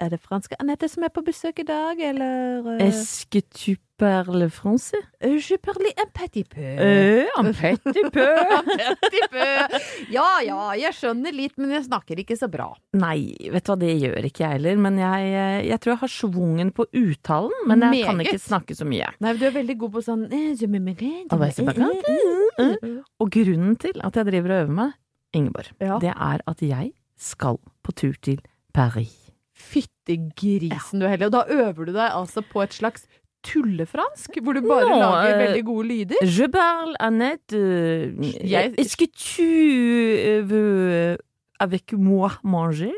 er det franske Anette som er på besøk i dag, eller uh, Est-ce que tu parles français? Je parle un petit peu. Uh, un petit peu. Un petit peu. Ja ja, jeg skjønner litt, men jeg snakker ikke så bra. Nei, vet du hva, det gjør ikke jeg heller. Men jeg, jeg tror jeg har svungen på uttalen. Men jeg kan ikke snakke så mye. Nei, du er veldig god på sånn eh. Og grunnen til at jeg driver og øver meg, Ingeborg, Ja. det er at jeg skal på tur til Paris. Fytti grisen, du er heldig. Og da øver du deg altså på et slags tullefransk, hvor du bare no, lager eh, veldig gode lyder. Je parle, Annette uh, Jeg- Est-ce que tu euh, veux avec moi manger?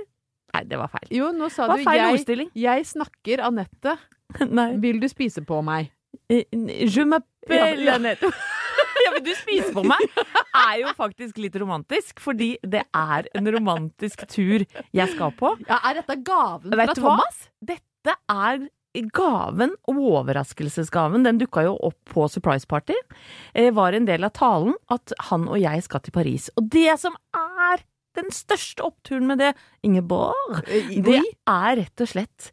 Nei, det var feil. Jo, nå sa du jeg, jeg snakker Anette. Vil du spise på meg? Eh, Je m'appelle Ja, ja. Annette. Du spiser på meg er jo faktisk litt romantisk, fordi det er en romantisk tur jeg skal på. Ja, er dette gaven Vet fra du hva? Thomas? Dette er gaven, overraskelsesgaven. Den dukka jo opp på surprise party. Eh, var en del av talen at han og jeg skal til Paris. Og det som er den største oppturen med det, Ingeborg, det er rett og slett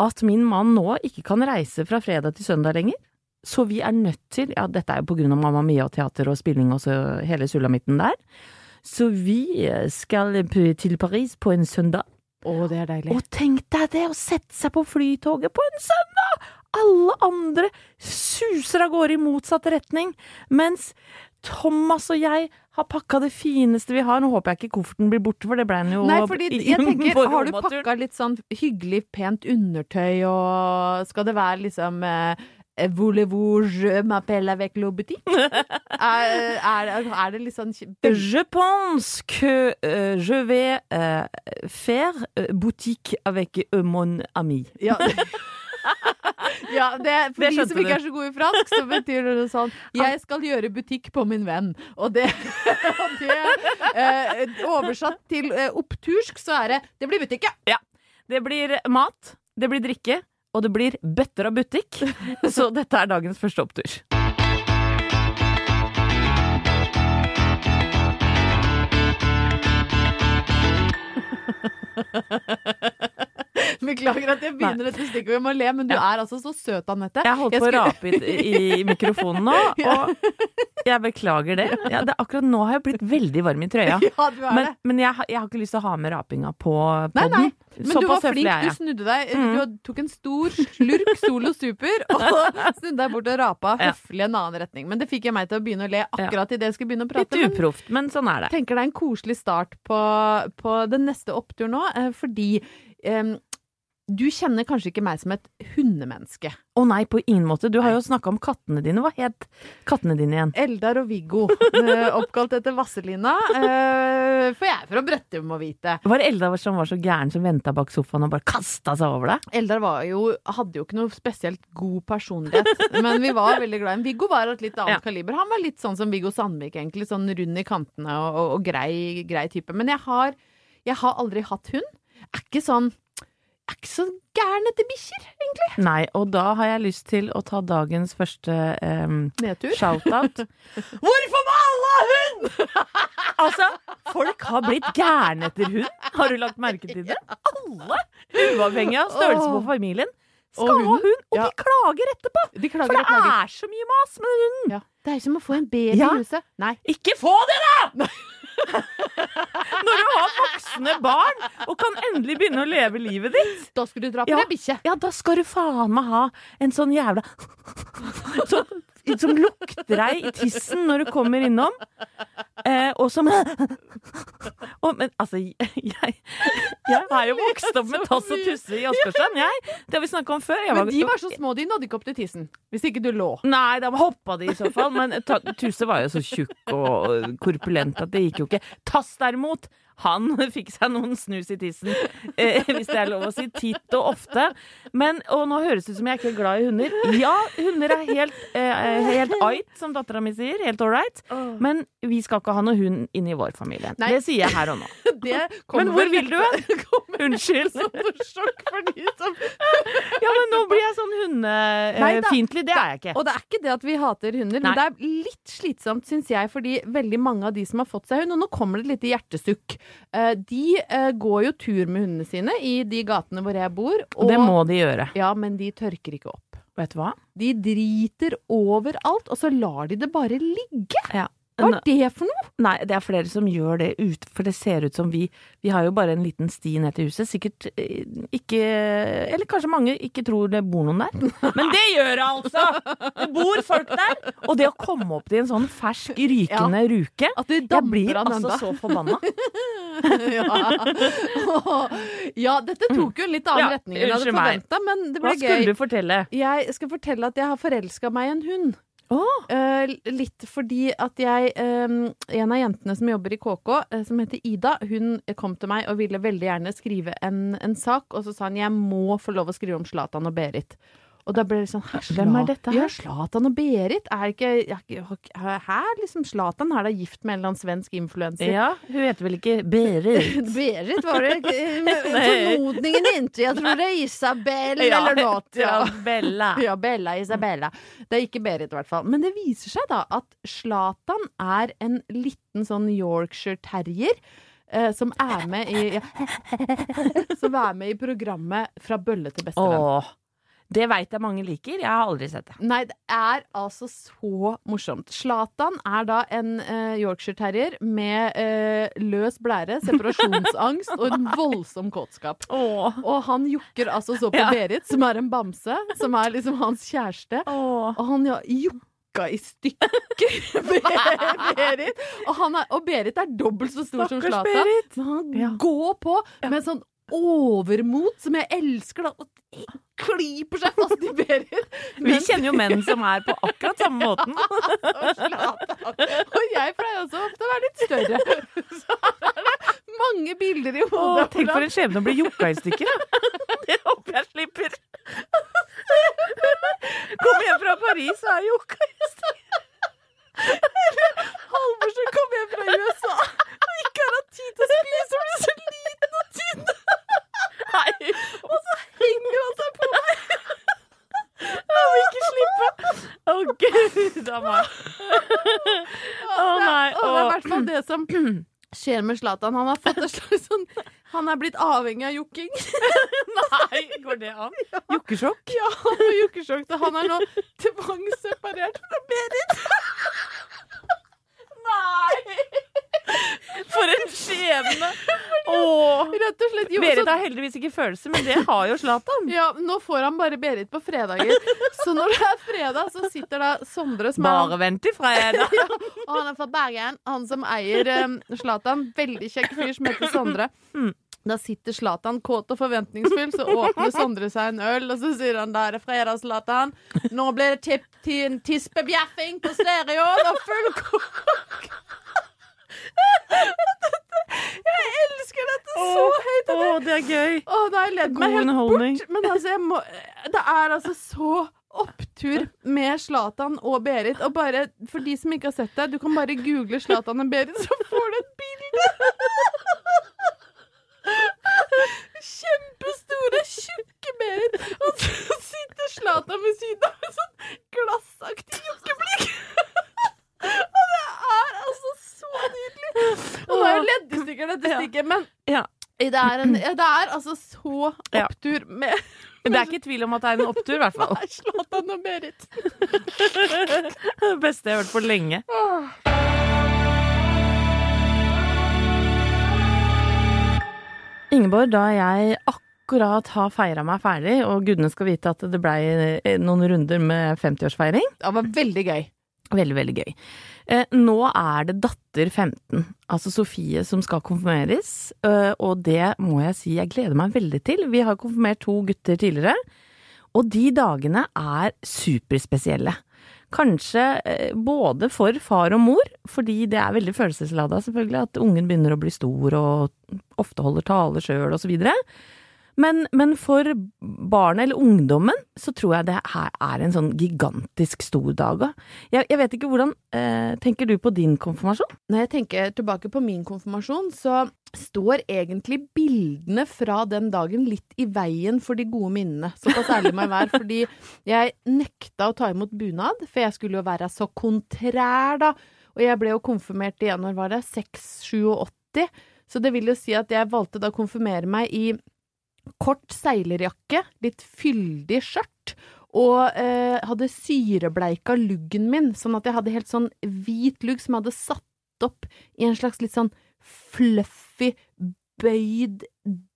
at min mann nå ikke kan reise fra fredag til søndag lenger. Så vi er nødt til, ja dette er jo på grunn av Mamma Mia og teater og spilling og så hele sulamitten der, så vi skal til Paris på en søndag. Å, det er deilig. Og tenk deg det, å sette seg på flytoget på en søndag! Alle andre suser av gårde i motsatt retning, mens Thomas og jeg har pakka det fineste vi har. Nå håper jeg ikke kofferten blir borte, for det ble den jo Nei, fordi jeg tenker, har du pakka litt sånn hyggelig, pent undertøy, og skal det være liksom eh, Voulez-vous je m'appelle avec le boutique? er, er, er det litt sånn kj- Je pense que uh, je vais uh, faire boutique avec mon ami. Ja. ja, det, for Det de som ikke er så gode i fransk, så betyr det sånn Jeg skal gjøre butikk på min venn. Og det, og det uh, Oversatt til eh, opptursk, så er det Det blir butikk, ja. Det blir mat, det blir drikke, og det blir bøtter av butikk. Så dette er dagens første opptur. Beklager at jeg begynner dette stikkordet med må le, men du er altså så søt, Anette. Jeg holdt på å rape i, mikrofonen nå, og jeg beklager det. Ja, det akkurat nå har jeg blitt veldig varm i trøya. Ja, du er Men, det. men jeg, jeg har ikke lyst til å ha med rapinga på Nei, podden. nei. Men du var flink. Du snudde deg. Mm. Du tok en stor slurk Solo Super og snudde deg bort og rapa høflig en annen retning. Men det fikk jeg meg til å begynne å le akkurat idet jeg skulle begynne å prate. Litt uproft, men sånn er det. tenker det er en koselig start på, på den neste opptur nå, eh, fordi em, du kjenner kanskje ikke meg som et hundemenneske. Å nei, på ingen måte. Du har jo snakka om kattene dine. Hva het kattene dine igjen? Eldar og Viggo, eh, oppkalt etter Vasselina. eh, For jeg er fra Brøttum, må vite. Var det Eldar som var så gæren som venta bak sofaen og bare kasta seg over deg? Eldar var jo, hadde jo ikke noe spesielt god personlighet, men vi var veldig glad i ham. Viggo var av et litt annet Ja. kaliber. Han var litt sånn som Viggo Sandvik, egentlig. Sånn rund i kantene og, og, og grei, grei type. Men jeg har, jeg har aldri hatt hund. Er ikke sånn er ikke så gæren etter bikkjer, egentlig. Nei, og da har jeg lyst til å ta dagens første um, shout-out. Hvorfor må alle ha hund?! altså, folk har blitt gærne etter hund. Har du lagt merke til det? Alle! Uavhengig av størrelse på familien. familien. Og Skal ha hund, og Ja. de klager etterpå! De klager For det klager. er så mye mas med hunden. Ja. Det er jo som å få en baby Ja. i huset. Nei. Ikke få det, da! Når du har voksne barn og kan endelig begynne å leve livet ditt. Da skal du dra på Ja. deg bikkje. Ja, da skal du faen meg ha en sånn jævla Som, som lukter deg i tissen når du kommer innom. Eh, og som og, Men altså, jeg, jeg har jo vokst opp med Tass og Tusse i Åsgårdstrand, jeg. Det har vi snakka om før. Men de var så små, de nådde ikke opp til tissen. Hvis ikke du lå. Nei, da hoppa de i så fall. Men Tusse var jo så tjukk og korpulent at det gikk jo ikke. Tass derimot, han fikk seg noen snus i tissen, eh, hvis det er lov å si. Titt og ofte. Men, og nå høres det ut som jeg er ikke er glad i hunder. Ja, hunder er helt, eh, helt ait, som dattera mi sier. Helt ålreit. Men vi skal ikke ha noe hund inn i vår familie. Nei. Det sier jeg her og nå. Men hvor vil du hen? Unnskyld. Sånn sjokk for de som Ja, men nå blir jeg sånn Nei hundefiendtlig. Det er jeg ikke. Og det er ikke det at vi hater hunder, men det er litt slitsomt, syns jeg, fordi veldig mange av de som har fått seg hund, og nå kommer det et lite hjertesukk, eh, de eh, går jo tur med hundene sine i de gatene hvor jeg bor, og Det må de gjøre. Ja, men de tørker ikke opp. Vet du hva? De driter overalt, og så lar de det bare ligge. Ja. Hva er det for noe? Nei, det er flere som gjør det ut, for det ser ut som vi Vi har jo bare en liten sti ned til huset. Sikkert eh, ikke Eller kanskje mange ikke tror det bor noen der. Men det gjør det altså! Det bor folk der! Og det å komme opp til en sånn fersk, rykende ruke At det Jeg blir altså så forbanna. ja. ja, dette tok jo en litt annen Ja, retning enn jeg hadde forventa, men det Hva skulle gøy. du fortelle? Jeg skal fortelle at jeg har forelska meg i en hund. Åh, Eh, litt fordi at jeg eh, En av jentene som jobber i KK, eh, som heter Ida, hun kom til meg og ville veldig gjerne skrive en, en sak, og så sa hun jeg må få lov å skrive om Zlatan og Berit. Og da ble det sånn hæ, Hvem er dette her? Ja, Zlatan og Berit? Er ikke, er Hæ, liksom Zlatan? Er da gift med en eller annen svensk influenser? ja, hun heter vel ikke Berit? Berit var det Formodningen inntil. Jeg tror det er Isabel eller noe. ja, Bella. Ja, Bella, Isabella. Det er ikke Berit, i hvert fall. Men det viser seg da at Zlatan er en liten sånn Yorkshire terrier. eh, som er med i ja, Som er med i programmet Fra bølle til bestevenn. Det veit jeg mange liker. Jeg har aldri sett det. Nei, det er altså så morsomt. Zlatan er da en uh, Yorkshire terrier med uh, løs blære, separasjonsangst og en voldsom kåtskap. Åh. Og han jokker altså så på Ja. Berit, som er en bamse, som er liksom hans kjæreste. Åh. Og han jokka i stykker Berit. Og, han er, og Berit er dobbelt så stor som Stakkars Zlatan. Berit. Men han Ja. går på med sånn overmot som jeg elsker, da. Og klyper seg fast i Berit. Vi kjenner jo menn som er på akkurat samme måten. og jeg pleier også ofte å være litt større. Så er det mange bilder i Åh, hodet. tenk for en skjebne å bli jokka i stykker. Det håper jeg slipper. Kom hjem fra Paris og er jokka i stykker. Halvorsen kom hjem fra USA og ikke har hatt tid til å spise og blir så liten og tynn. Nei, Og så henger han seg på meg. jeg vil ikke slippe. Å, gud a meg. Å nei. Og det er i hvert fall det som skjer med Zlatan. Han har fått et slags sånn Han er blitt avhengig av jokking. Nei, går det an? Jokkesjokk? Ja, han får jokkesjokk, så han er nå tvangsseparert fra Berit. Nei! For en skjebne! Åh. Rett og slett. Jo, Berit har heldigvis ikke følelser, men det har jo Zlatan. ja, nå får han bare Berit på fredager. Så når det er fredag, så sitter da Sondre som Bare vent til fredag. ja, og han er fra Bergen. Han som eier um, Veldig kjekk fyr som heter Sondre. Da sitter Zlatan kåt og forventningsfull, så åpner Sondre seg en øl, og så sier han da er det fredag, Zlatan. Nå blir det tipp til en tispebjeffing på stereoen og full kok. Jeg elsker dette så oh, høyt! Å, oh, det er gøy. Oh, da har jeg ledd meg helt bort. Men altså, må, det er altså så opptur med Slatan og Berit. Og bare, for de som ikke har sett det, du kan bare google Slatan og Berit, så får du et bilde! Kjempestore, tjukke Berit. Og så sitter Slatan ved siden av med sånn glassaktig jokkeblikk. Og det er altså så nydelig. Og nå har jeg ledd dette Ja. stikket. Men Ja. det er, en, det er altså så opptur med Det er ikke tvil om at det er en opptur, i hvert fall. Nei, Zlatan og Berit. Det beste jeg har hørt på lenge. Ingeborg, da jeg akkurat har feira meg ferdig, og gudene skal vite at det blei noen runder med 50-årsfeiring Det var veldig gøy. Veldig, veldig gøy. Eh, nå er det datter 15, altså Sofie, som skal konfirmeres, eh, og det må jeg si jeg gleder meg veldig til. Vi har konfirmert to gutter tidligere, og de dagene er superspesielle. Kanskje eh, både for far og mor, fordi det er veldig følelseslada selvfølgelig, at ungen begynner å bli stor og ofte holder tale sjøl og så videre. Men, men for barnet eller ungdommen så tror jeg det her er en sånn gigantisk stor dag. Jeg, jeg vet ikke hvordan eh, Tenker du på din konfirmasjon? Når jeg tenker tilbake på min konfirmasjon, så står egentlig bildene fra den dagen litt i veien for de gode minnene. Såpass ærlig må jeg være, fordi jeg nekta å ta imot bunad, for jeg skulle jo være så kontrær, da. Og jeg ble jo konfirmert i januar, var det? 6, 7, 80. Så det vil jo si at jeg valgte da å konfirmere meg i kort seilerjakke, litt fyldig skjørt, og eh, hadde syrebleika luggen min, sånn at jeg hadde helt sånn hvit lugg som jeg hadde satt opp i en slags litt sånn fluffy, bøyd,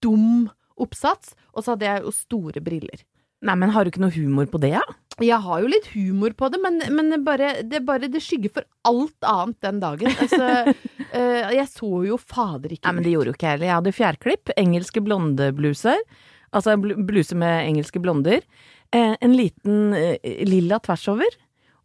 dum oppsats, og så hadde jeg jo store briller. Nei, men har du ikke noe humor på det, ja? Jeg har jo litt humor på det, men, men bare, det, bare, det skygger for alt annet den dagen. Altså, eh, jeg så jo fader ikke Nei, men det gjorde jo ikke jeg heller. Jeg hadde fjærklipp, engelske blondebluser, altså bluse med engelske blonder, eh, en liten eh, lilla tvers over.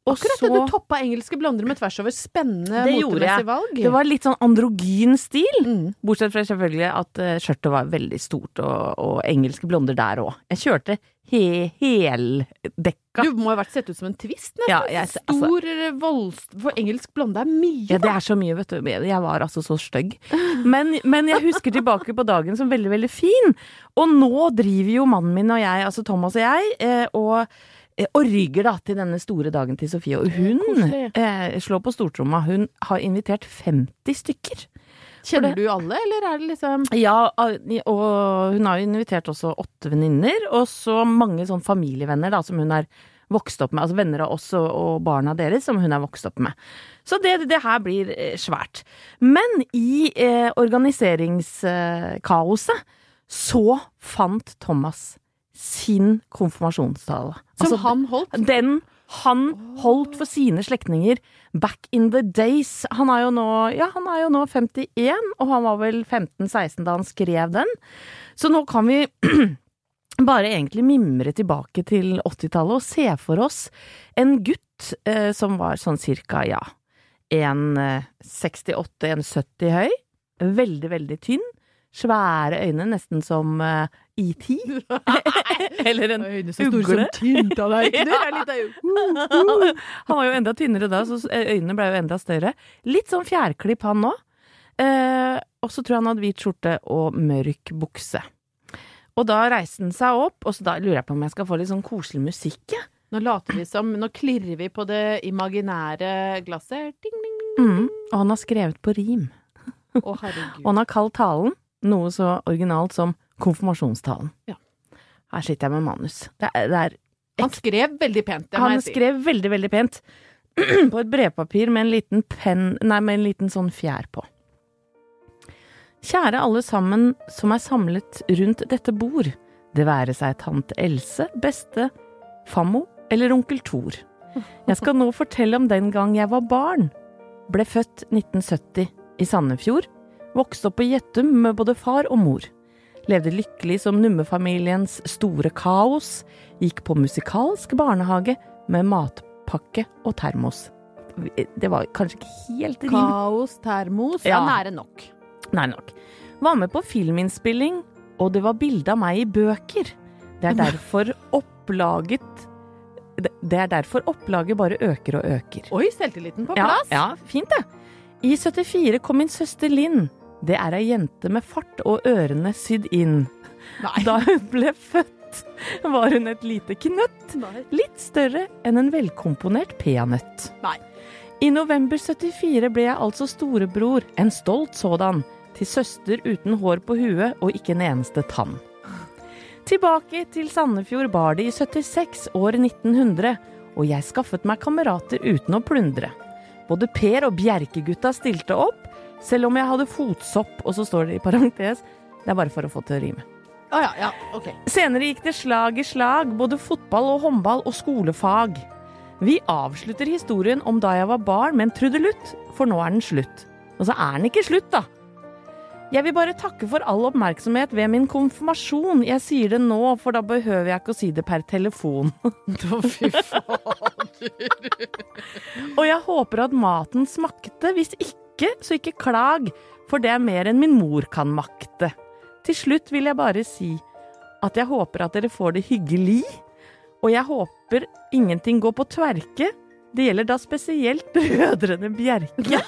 Og Akkurat så det, du toppa engelske blonder med tvers over. Spennende motemessig valg. Det var litt sånn androgyn stil. mm. Bortsett fra selvfølgelig at uh, skjørtet var veldig stort, og, og engelske blonder der òg. Jeg kjørte he heldekka. Du må ha vært sett ut som en twist, nesten. Ja, jeg- altså- Stor, voldst For engelsk blonde er mye. Ja, det er så mye, vet du. Jeg var altså så stygg. Men, men jeg husker tilbake på dagen som veldig, veldig fin. Og nå driver jo mannen min og jeg, altså Thomas og jeg, eh, og eh, orger da til denne store dagen til Sofie. Og hun eh, slår på stortromma. Hun har invitert 50 stykker. Kjenner du alle, eller er det liksom Ja, og hun har jo invitert også åtte venninner, og så mange sånn familievenner da, som hun er vokst opp med. Altså venner av oss og, og barna deres som hun er vokst opp med. Så det, det her blir eh, svært. Men i eh, organiseringskaoset så fant Thomas sin konfirmasjonstale. Som Altså, han holdt? den han holdt for sine slektninger back in the days. Han er jo nå, ja, han er jo nå 51, og han var vel 15-16 da han skrev den. Så nå kan vi bare egentlig mimre tilbake til 80-tallet og se for oss en gutt eh, som var sånn cirka, ja, 1,68-1,70 høy. Veldig, veldig tynn. Svære øyne, nesten som eh, ET. Eller en ugle. tynt, Ja. av- Han var jo enda tynnere da, så øynene ble jo enda større. Litt sånn fjærklipp han òg. Eh, og så tror jeg han hadde hvit skjorte og mørk bukse. Og da reiste han seg opp, og så da lurer jeg på om jeg skal få litt sånn koselig musikk, jeg. Nå later vi som Nå klirrer vi på det imaginære glasset. Ding, ding, ding. Mm. Og han har skrevet på rim. Å. Og han har kalt talen noe så originalt som konfirmasjonstalen. Ja. Her sitter jeg med manus. Det er, det er Han skrev veldig pent, Han skrev veldig, veldig pent på et brevpapir med en liten penn Nei, med en liten sånn fjær på. Kjære alle sammen som er samlet rundt dette bord, det være seg tante Else, beste, fammo eller onkel Thor. Jeg skal nå fortelle om den gang jeg var barn. Ble født 1970 i Sandefjord. Vokste opp på Gjettum med både far og mor. Levde lykkelig som nummefamiliens store kaos. Gikk på musikalsk barnehage med matpakke og termos. Det var kanskje ikke helt rim. Kaos, termos Ja. nære nok. Nei nok. Var med på filminnspilling, og det var bilde av meg i bøker. Det er derfor opplaget det- er derfor opplaget bare øker og øker. Oi, selvtilliten på Ja, plass. ja, fint det. I 74 kom min søster Linn. Det er ei jente med fart og ørene sydd inn. Nei. Da hun ble født, var hun et lite knøtt. Nei. Litt større enn en velkomponert peanøtt. Nei. I november 74 ble jeg altså storebror, en stolt sådan. til søster uten hår på huet og ikke en eneste tann. Tilbake til Sandefjord bar det i 76, år 1900, og jeg skaffet meg kamerater uten å plundre. Både Per og Bjerkegutta stilte opp, selv om jeg hadde fotsopp, og så står det i parentes, det er bare for å få til å rime. Å ja, ja, ok. Senere gikk det slag i slag, både fotball og håndball og skolefag. Vi avslutter historien om da jeg var barn med en trudelutt, for nå er den slutt. Og så er den ikke slutt, da. Jeg vil bare takke for all oppmerksomhet ved min konfirmasjon. Jeg sier det nå, for da behøver jeg ikke å si det per telefon. Fy fader. Og jeg håper at maten smakte. Hvis ikke, så ikke klag, for det er mer enn min mor kan makte. Til slutt vil jeg bare si at jeg håper at dere får det hyggelig, og jeg håper ingenting går på tverke. Det gjelder da spesielt brødrene Bjerke.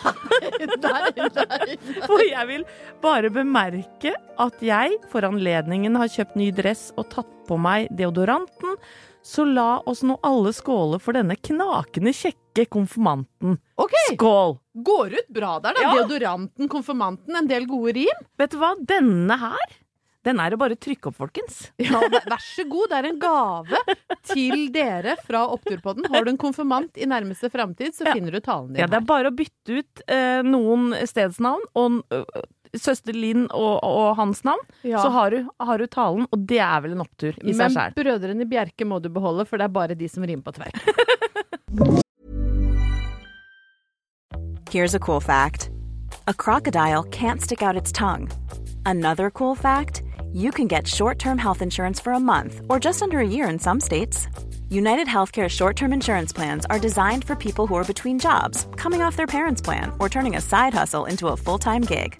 For jeg vil bare bemerke at jeg for anledningen har kjøpt ny dress og tatt på meg deodoranten, så la oss nå alle skåle for denne knakende kjekke konfirmanten. Ok, Skål! går ut bra der, da. Ja. Deodoranten, konfirmanten, en del gode rim. Vet du hva, denne her, den er det bare å trykke opp, folkens. Ja, vær så god, det er en gave til dere fra Oppturpodden. Har du en konfirmant i nærmeste framtid, så Ja. finner du talen din her. Ja, det er bare å bytte ut eh, noen stedsnavn og søster Linn og, og hans navn, Ja. så har du, har du talen, og det er vel en opptur i seg Men sjæl. brødrene Bjerke må du beholde, for det er bare de som rimer på tverk. Here's a cool fact a crocodile can't stick out its tongue. Another cool fact you can get short term health insurance for a month or just under a year in some states. United Healthcare short term insurance plans are designed for people who are between jobs, coming off their parents' plan, or turning a side hustle into a full time gig.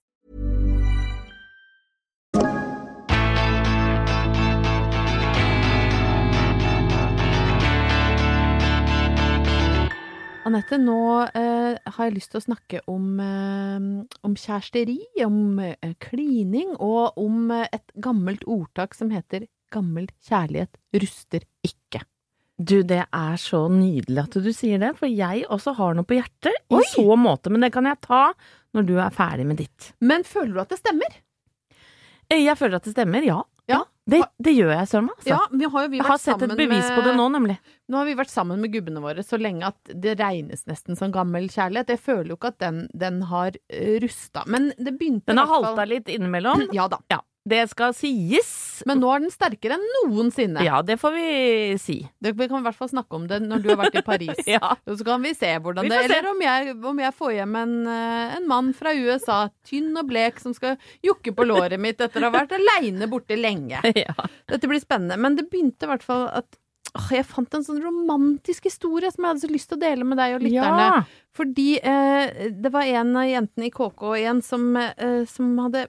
Anette, nå eh, har jeg lyst til å snakke om, eh, om kjæresteri, om eh, klining og om et gammelt ordtak som heter 'gammel kjærlighet ruster ikke'. Du, det er så nydelig at du sier det, for jeg også har noe på hjertet i Oi! så måte, men det kan jeg ta når du er ferdig med ditt. Men føler du at det stemmer? Eh, Jeg føler at det stemmer, ja. Ja. Det, det gjør jeg, søren meg. Altså. Ja, vi har jo vi jeg har sett et bevis bevis på det nå, nemlig. Nå har vi vært sammen med gubbene våre så lenge at det regnes nesten som gammel kjærlighet. Jeg føler jo ikke at den, den har uh, rusta. Men det begynte Den har halta litt innimellom. Ja da. Ja, det skal sies. Men nå er den sterkere enn noensinne. Ja, det får vi si. Det, vi kan i hvert fall snakke om det når du har vært i Paris. Ja. Og så kan vi se hvordan Vi det. Eller om jeg, om jeg får hjem en, eh, en mann fra USA, tynn og blek, som skal jukke på låret mitt etter å ha vært aleine borte lenge. Ja. Dette blir spennende. Men det begynte i hvert fall at åh, jeg fant en sånn romantisk historie som jeg hadde så lyst til å dele med deg og lytterne. Ja. Fordi eh, det var en av jentene i KK igjen som, eh, som hadde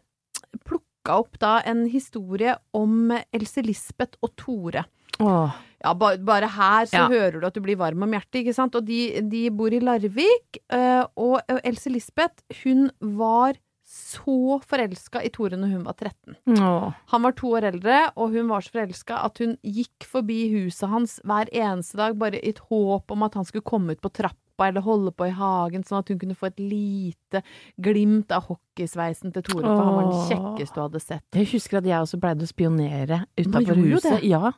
plukka opp da en historie om Else Lisbeth og Tore. Åh. Ja, ba, bare her så Ja. hører du at du blir varm om hjertet, ikke sant? Og de, de bor i Larvik, eh, og Else Lisbeth, hun var så forelska i Tore når hun var 13. Åh. Han var to år eldre, og hun var så forelska at hun gikk forbi huset hans hver eneste dag bare i et håp om at han skulle komme ut på trappa eller holde på i hagen, sånn at hun kunne få et lite glimt av hockeysveisen til Tore, for han var den kjekkeste du hadde sett. Jeg husker at jeg også pleide å spionere utafor huset. det. Ja,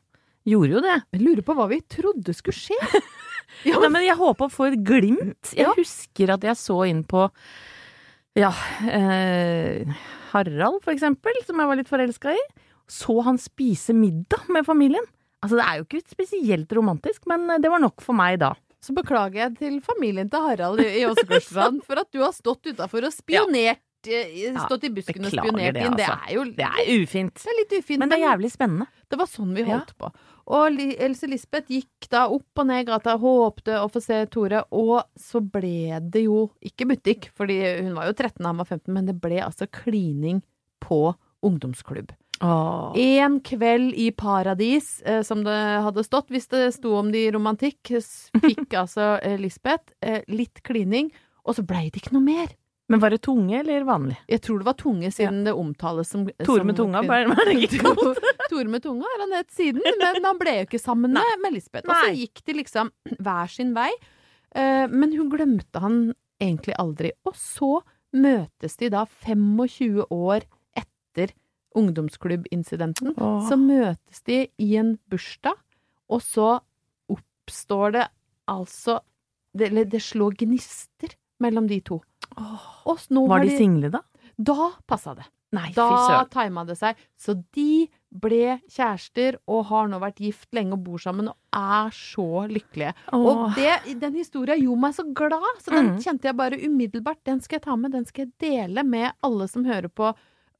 gjorde jo det. Jeg lurer på hva vi trodde skulle skje. Ja, Nei, men jeg håper å få et glimt. Jeg Ja. husker at jeg så inn på ja, eh, Harald for eksempel, som jeg var litt forelska i. Så han spise middag med familien. Altså, det er jo ikke spesielt romantisk, men det var nok for meg da. Så beklager jeg til familien til Harald i i for at du har stått utafor og spionert. eh, Stått i busken og spionert inn. Det altså. er jo Det er ufint. det er litt ufint. Men det er jævlig spennende. Det var sånn vi holdt på. Og Else Lisbeth gikk da opp og ned gata, håpte å få se Tore, og så ble det jo ikke butikk, fordi hun var jo 13 han var 15, men det ble altså klining på ungdomsklubb. En kveld i paradis, eh, som det hadde stått hvis det sto om det i romantikk, fikk altså eh, Lisbeth eh, litt klining, og så blei det ikke noe mer. Men var det tunge eller vanlig? Jeg tror det var tunge, siden det omtales som Tore som med tunga, bare var det ikke kalt? Tore med tunga har han hett siden, men han ble jo ikke sammen med, med Lisbeth. Og så gikk de liksom hver sin vei. Eh, men hun glemte han egentlig aldri. Og så møtes de da 25 år etter ungdomsklubbincidenten. Åh. Så møtes de i en bursdag, og så oppstår det altså det, Eller det slår gnister mellom de to. Nå Var de, de single da? Da passa det. Nei, Da tima det seg. Så de ble kjærester og har nå vært gift lenge og bor sammen og er så lykkelige. Og det, den historien gjorde meg så glad, så den Mm. kjente jeg bare umiddelbart. Den skal jeg ta med, den skal jeg dele med alle som hører på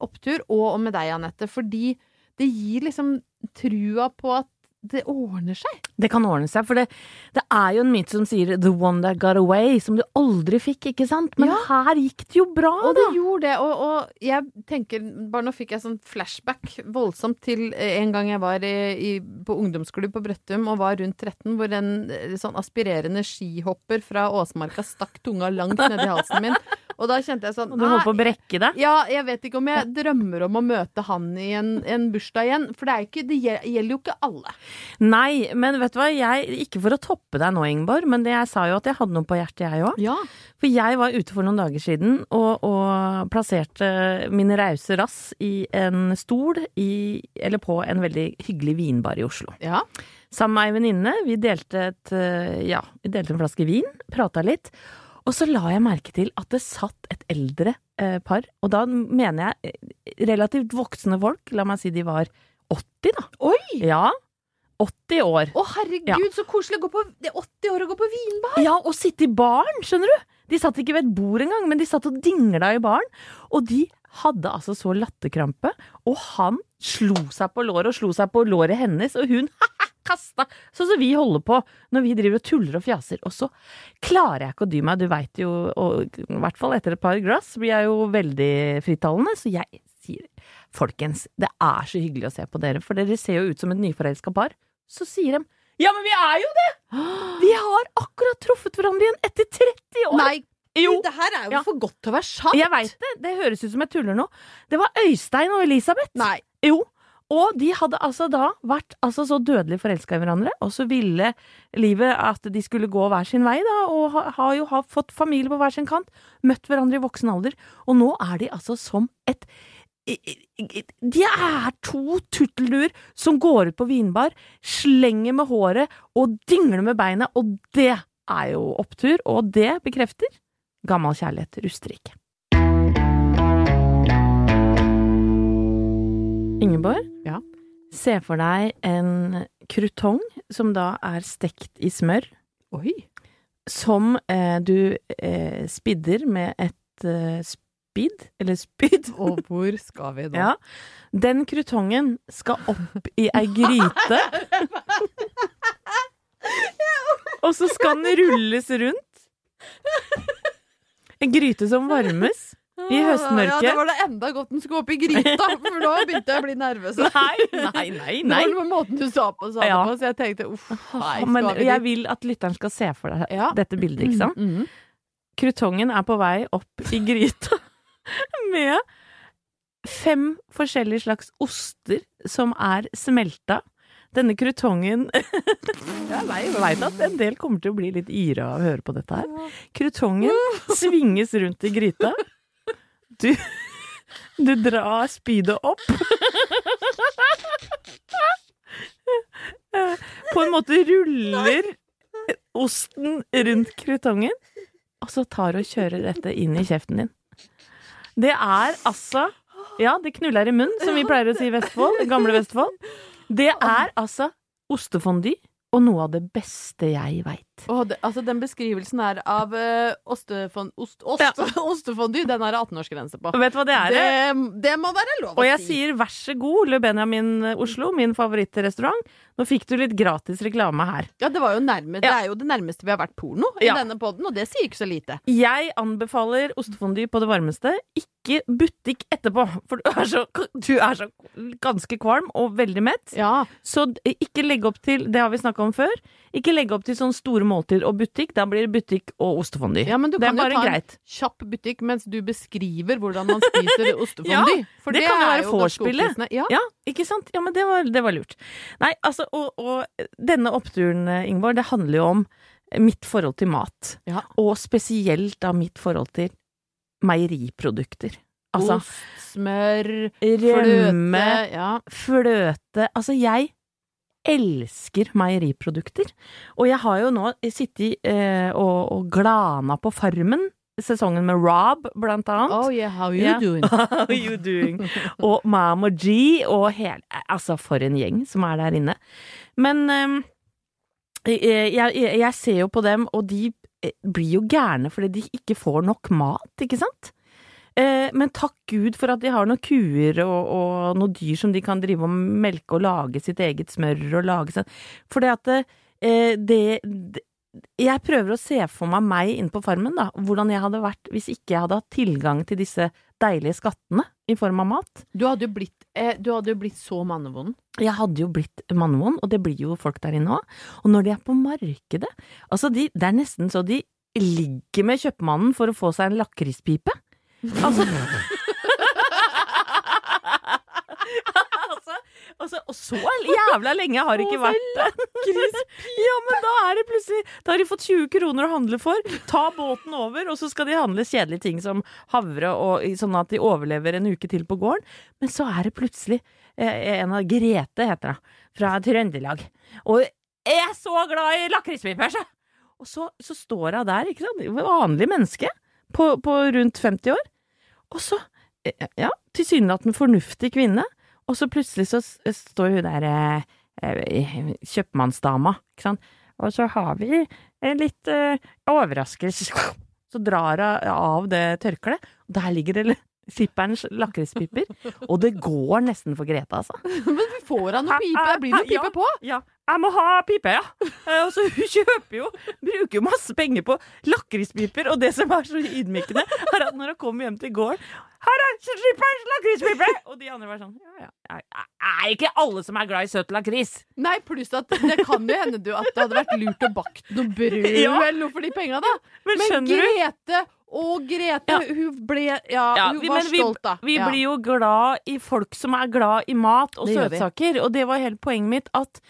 Opptur, og med deg, Anette. Fordi det gir liksom trua på at det ordner seg. Det kan ordne seg, for det, det er jo en myte som sier 'the one that got away', som du aldri fikk, ikke sant? Men Ja. her gikk det jo bra, Og da! det gjorde det, og, og jeg tenker Bare nå fikk jeg sånn flashback voldsomt til eh, en gang jeg var i, i, på ungdomsklubb på Brøttum og var rundt 13, hvor en eh, sånn aspirerende skihopper fra Åsmarka stakk tunga langt nedi halsen min. Og da kjente jeg sånn Og du holdt på å brekke deg. ja, jeg vet ikke om jeg drømmer om å møte han i en, en bursdag igjen. For det, er ikke, det gjelder jo ikke alle. Nei, men vet du hva, jeg, ikke for å toppe deg nå, Ingeborg, men det jeg sa jo at jeg hadde noe på hjertet, jeg òg. Ja. For jeg var ute for noen dager siden og, og plasserte min rause rass i en stol i, eller på en veldig hyggelig vinbar i Oslo. ja. Sammen med ei venninne. Vi delte et, eh, ja, vi delte en flaske vin, prata litt. Og så la jeg merke til at det satt et eldre eh, par, og da mener jeg eh, relativt voksne folk, la meg si de var 80 da. Oi! Ja, 80 år. Å, herregud, Ja. så koselig gå på Det er 80 år å gå på vinbar! Ja, og sitte i baren, skjønner du! De satt ikke ved et bord engang, men de satt og dingla i baren. Og de hadde altså så latterkrampe, og han slo seg på låret og slo seg på låret hennes, og hun kasta Sånn som vi holder på når vi driver og tuller og fjaser. Og så klarer jeg ikke å dy meg, du veit jo, og i hvert fall etter et par glass blir jeg jo veldig frittalende, så jeg sier folkens, det er så hyggelig å se på dere, for dere ser jo ut som et nyforelska par. Så sier de ja, men vi er jo det! Vi har akkurat truffet hverandre igjen etter 30 år! Nei, Jo. det her er jo Ja. for godt til å være sant! Jeg veit det, det høres ut som jeg tuller nå. Det var Øystein og Elisabeth. Nei. Jo. Og de hadde altså da vært altså så dødelig forelska i hverandre, og så ville livet at de skulle gå hver sin vei, da, og ha- jo ha, fått familie på hver sin kant, møtt hverandre i voksen alder, og nå er de altså som et De er to tuttelduer som går ut på vinbar, slenger med håret og dingler med beinet, og det er jo opptur, og det bekrefter gammel kjærlighet ruster ikke. Ingeborg, Ja. se for deg en krutong som da er stekt i smør, Oi. som eh, du eh, spidder med et eh, spidd, eller spyd. Og hvor skal vi nå? Ja. Den krutongen skal opp i ei gryte. Og så skal den rulles rundt. En gryte som varmes i Ja, høstmørket. det var det enda godt den skulle opp i gryta, for nå begynte jeg å bli nervøs. Nei, nei, nei. Det var måten du sa på, sa Ja. det på, så jeg tenkte uff, nei, skal Men jeg vil at lytteren skal se for deg Ja. dette bildet, ikke sant? Mm, -hmm. Krutongen er på vei opp i gryta med fem forskjellige slags oster som er smelta. Denne krutongen Jeg veit at en del kommer til å bli litt yra av å høre på dette her. Krutongen svinges rundt i gryta. Du, du drar spydet opp. På en måte ruller osten rundt krutongen, og så tar og kjører dette inn i kjeften din. Det er altså Ja, det knuller i munnen, som vi pleier å si i Vestfold. Gamle Vestfold. Det er altså ostefondy og noe av det beste jeg veit. Åh, det, altså Den beskrivelsen her av uh, ostefond, ost, ost, ostefondy, den er det 18-årsgrense på. Vet du hva det er? Det, det må være lov å Og jeg si. sier vær så god, Le Benjamin Oslo, min favorittrestaurant. Nå fikk du litt gratis reklame her. Ja, det, nærme, det er jo det nærmeste vi har vært porno i Ja. denne poden, og det sier ikke så lite. Jeg anbefaler ostefondy på det varmeste, ikke butikk etterpå. For du er så, du er så ganske kvalm og veldig mett. Ja, Så ikke legg opp til, det har vi snakka om før, ikke legge opp til sånne store måltider og butikk. Da blir det butikk og ostefondy. ja men du det kan jo ta greit. en kjapp butikk mens du beskriver hvordan man spiser ostefondy. for det kan jo være vorspielet. Ja. Ja, ikke sant? Ja, men det var, det var lurt. Nei, altså, og, og denne oppturen, eh, det handler jo om mitt forhold til mat. Ja. Og spesielt da mitt forhold til meieriprodukter. Altså Ost, smør, rømme, fløte ja. fløte Altså, jeg elsker meieriprodukter. Og jeg har jo nå sittet eh, og, og glana på Farmen, sesongen med Rob, blant annet. Oh yeah, how you yeah. doing? How you doing? og Mama G og hele Altså, for en gjeng som er der inne. Men ehm, jeg, jeg, jeg ser jo på dem, og de eh, blir jo gærne fordi de ikke får nok mat, ikke sant? Eh, men takk Gud for at de har noen kuer og, og noen dyr som de kan drive og melke og lage sitt eget smør og lage seg For det at eh, det, det Jeg prøver å se for meg meg inn på farmen, da. Hvordan jeg hadde vært hvis ikke jeg hadde hatt tilgang til disse deilige skattene i form av mat. Du hadde jo blitt, eh, du hadde jo blitt så mannevond. Jeg hadde jo blitt mannevond, og det blir jo folk der inne òg. Og når de er på markedet Altså, de, det er nesten så de ligger med kjøpmannen for å få seg en lakrispipe. Altså altså, altså, og så jævla lenge har det ikke vært det. Ja, men da er det plutselig Da har de fått 20 kroner å handle for. Ta båten over, og så skal de handle kjedelige ting som havre, og, sånn at de overlever en uke til på gården. Men så er det plutselig eh, en av Grete, heter hun, fra Trøndelag. Og jeg er så glad i lakrispiper, så! Og så, så står hun der, ikke sant, vanlig menneske, på, på rundt 50 år. Og så, eh, ja, tilsynelatende fornuftig kvinne, og så plutselig så står hun der eh, eh, kjøpmannsdama, ikke sant, og så har vi en litt eh, overraskelse. Så drar hun av det tørkleet, og der ligger det skipperens lakrispiper, og det går nesten for Grete, altså. Men vi får han noe pipe? Det blir noe Ja, pipe på? Ja, jeg må ha pipe, ja. Eh, Og så hun kjøper jo, bruker jo masse penger på lakrispiper, og det som er så ydmykende, er at når hun kommer hjem til gården her er skipperens lakrispipe! Og de andre var sånn ja, ja. Er- ikke alle som er glad i søt lakris? Nei, pluss at det kan jo hende du at det hadde vært lurt å bakt noe brød Ja. eller noe for de penga, da. Men Men? Grete og Grete, Ja. hun ble Ja, Ja, hun vi- var vi, stolt, da. Vi ja. blir jo glad i folk som er glad i mat og Det søtsaker, og det var hele poenget mitt at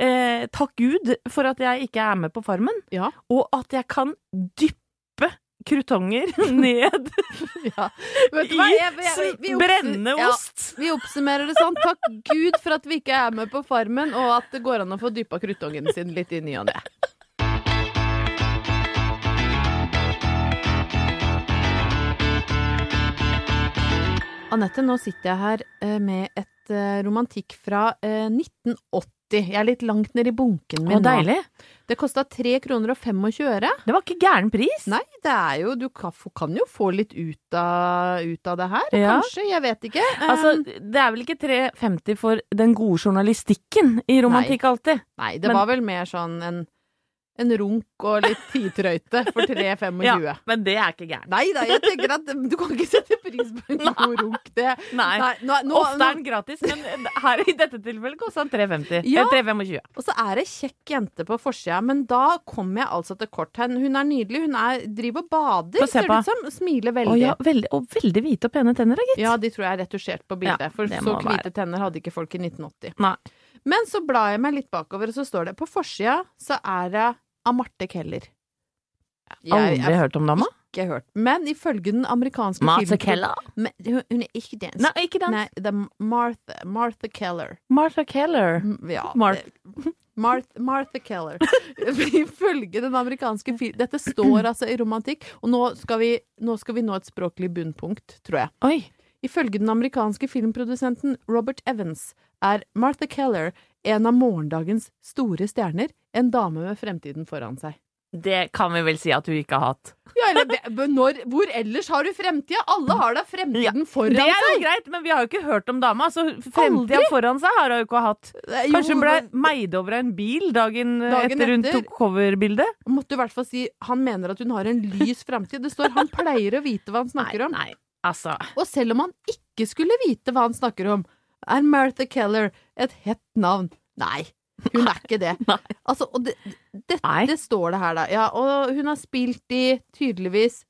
eh, takk Gud for at jeg ikke er med på Farmen, Ja. og at jeg kan dyppe krutonger ned ja. I brennende ja, ost. Vi oppsummerer det sånn. Takk Gud for at vi ikke er med på Farmen, og at det går an å få dyppa krutongen sin litt i ny og ne. Anette, nå sitter jeg her eh, med et eh, romantikk fra eh, 1980. Jeg er litt langt ned i bunken min Å, deilig. nå. Det kosta 3 kroner og 25 øre. Det var ikke gæren pris. Nei, det er jo Du kan, kan jo få litt ut av, ut av det her. Ja. Kanskje. Jeg vet ikke. Altså, det er vel ikke 3,50 for den gode journalistikken i romantikk alltid? nei, det men- var vel mer sånn en, en runk og litt tidtrøyte for 3,25. Ja, men det er ikke gærent. Nei da, jeg tenker at du kan ikke sette pris på en god runk. Det, Nei. nå, nå, Ofte er den gratis, men her i dette tilfellet kosta den 3,50. Ja. Eller 3,25. Og så er det kjekk jente på forsida, men da kommer jeg altså til kort. Hun er nydelig. Hun er, driver og bader, ser det ut som. Smiler Å, veldig. ja, veldig. Og veldig hvite og pene tenner, gitt. Ja, de tror jeg er retusjert på bildet. Ja, for så hvite tenner hadde ikke folk i 1980. Nei. Men så blar jeg meg litt bakover, og så står det På forsida så er det av Marte Keller. Aldri jeg- hørt om dama? Ikke hørt. Men ifølge den amerikanske Martha Keller? Men hun, hun er ikke dansk. Nei, ikke dansk. Nei, det er Martha, Martha Keller. Martha Keller. Mm, Ja, Marth- det- Marth, Martha Keller. Ifølge den amerikanske film... Dette står altså i romantikk, og nå skal, vi, nå skal vi nå et språklig bunnpunkt, tror jeg. Oi. Ifølge den amerikanske filmprodusenten Robert Evans er Martha Keller en av morgendagens store stjerner, en dame med fremtiden foran seg. Det kan vi vel si at hun ikke har hatt. Ja, eller når, hvor ellers har du fremtida? Alle har da fremtiden foran seg! Det er jo seg! greit, men vi har jo ikke hørt om dama. Så fremtida foran seg har hun ikke hatt. Jo, Kanskje hun ble meid over av en bil dagen, Dagen etter hun tok coverbildet? Måtte i hvert fall si han mener at hun har en lys fremtid'. Det står han pleier å vite hva han snakker om. Nei, altså Og selv om han ikke skulle vite hva han snakker om, er Martha Keller et hett navn. Nei, hun er ikke det. Altså, og det, det, det står det her, da. Ja, og hun har spilt i tydeligvis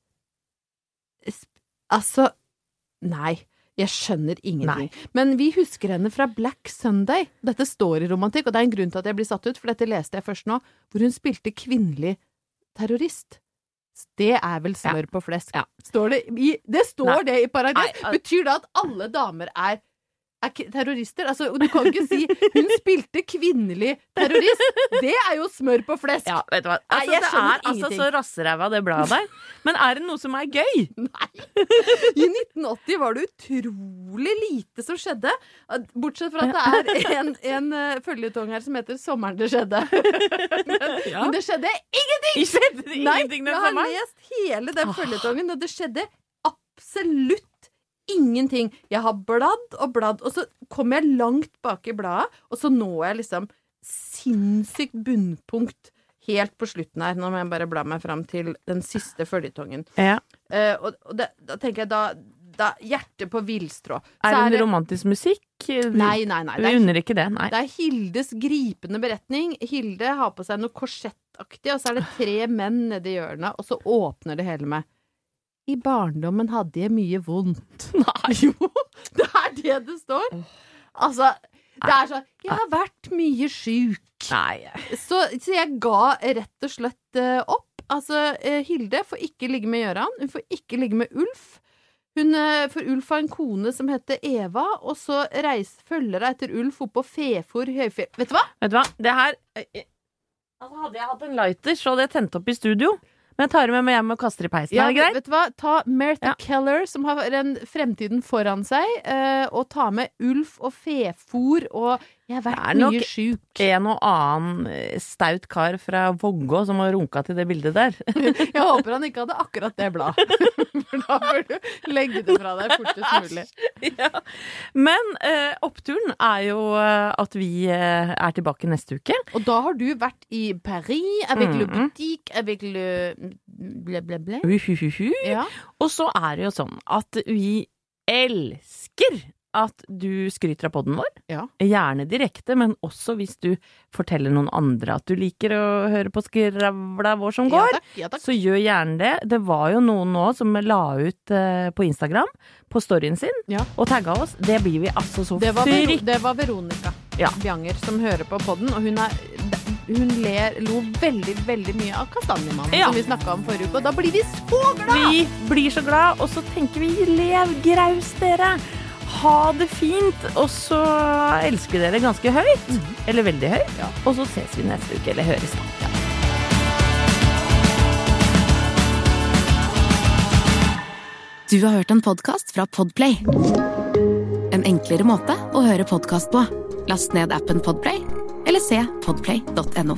sp- Altså, nei. Jeg skjønner ingenting. Men vi husker henne fra Black Sunday. Dette står i romantikk, og det er en grunn til at jeg blir satt ut, for dette leste jeg først nå, hvor hun spilte kvinnelig terrorist. Det er vel smør på flesk. Ja. Står det, i, det står Nei. det i paragraf. Betyr det at alle damer er, er terrorister? Altså, du kan ikke si 'hun spilte kvinnelig terrorist'. Det er jo smør på flesk! Ja, vet du hva. Altså, jeg det er altså så rassræva, det bladet der. Men er det noe som er gøy? Nei. I 1980 var det utrolig lite som skjedde. Bortsett fra at det er en, en uh, føljetong her som heter 'Sommeren det skjedde'. men, Ja. men det skjedde ingenting! Skjedde ingenting Nei, jeg har lest hele den føljetongen, og det skjedde absolutt ingenting. Jeg har bladd og bladd, og så kommer jeg langt bak i bladet, og så når jeg liksom sinnssykt bunnpunkt helt på slutten her. Nå må jeg bare bla meg fram til den siste føljetongen. Ja. Uh, og og det, da tenker jeg da, da Hjertet på villstrå. Er det en romantisk musikk? Nei, nei, nei. Vi er, unner ikke det, nei. det er Hildes gripende beretning. Hilde har på seg noe korsettaktig, og så er det tre menn nedi hjørnet, og så åpner det hele med I barndommen hadde jeg mye vondt. Nei. Jo, det er det det står. Altså, det er sånn Jeg har vært mye sjuk. Så, så jeg ga rett og slett eh, opp. Altså, eh, Hilde får ikke ligge med Gøran. Hun får ikke ligge med Ulf. Hun, eh, for Ulf har en kone som heter Eva, og så reis, følger hun etter Ulf opp på Fefor høyfjell. Vet du hva? Vet du hva, det her Altså, hadde jeg hatt en lighter, så hadde jeg tent opp i studio. Men jeg tar det med meg hjem og kaster i peisen. er det greit? vet du hva? Ta Martha Ja. Keller, som har en fremtiden foran seg, eh, og ta med Ulf og fefòr og Jeg har Det er nok. En og annen eh, staut kar fra Vågå som har runka til det bildet der. Jeg håper han ikke hadde akkurat det bladet. For da bør du legge det fra deg fortest mulig. ja. Men eh, oppturen er jo eh, at vi eh, er tilbake neste uke. Og da har du vært i Paris avec le Mhm. boutique, avec le ble, ble, ble. Uhuhuhu. Ja. Og så er det jo sånn at vi elsker at du skryter av podden vår. Ja. Gjerne direkte, men også hvis du forteller noen andre at du liker å høre på skravla vår som Ja går. takk, ja takk. Så gjør gjerne det. Det var jo noen nå som la ut uh, på Instagram, på storyen sin, Ja. og tagga oss. Det blir vi altså så frykt... det var Veronica Ja. Bjanger som hører på podden, og hun, er, hun ler, lo veldig, veldig mye av Kastanjemannen, Ja. som vi snakka om forrige uke, og da blir vi så glad! Vi blir så glad, og så tenker vi lev graus, dere! Ha det fint, og så elsker dere ganske høyt. Eller veldig høyt. Ja. Og så ses vi neste uke, eller høres da. Du har hørt en podkast fra Podplay. En enklere måte å høre podkast på. Last ned appen Podplay, eller se podplay.no.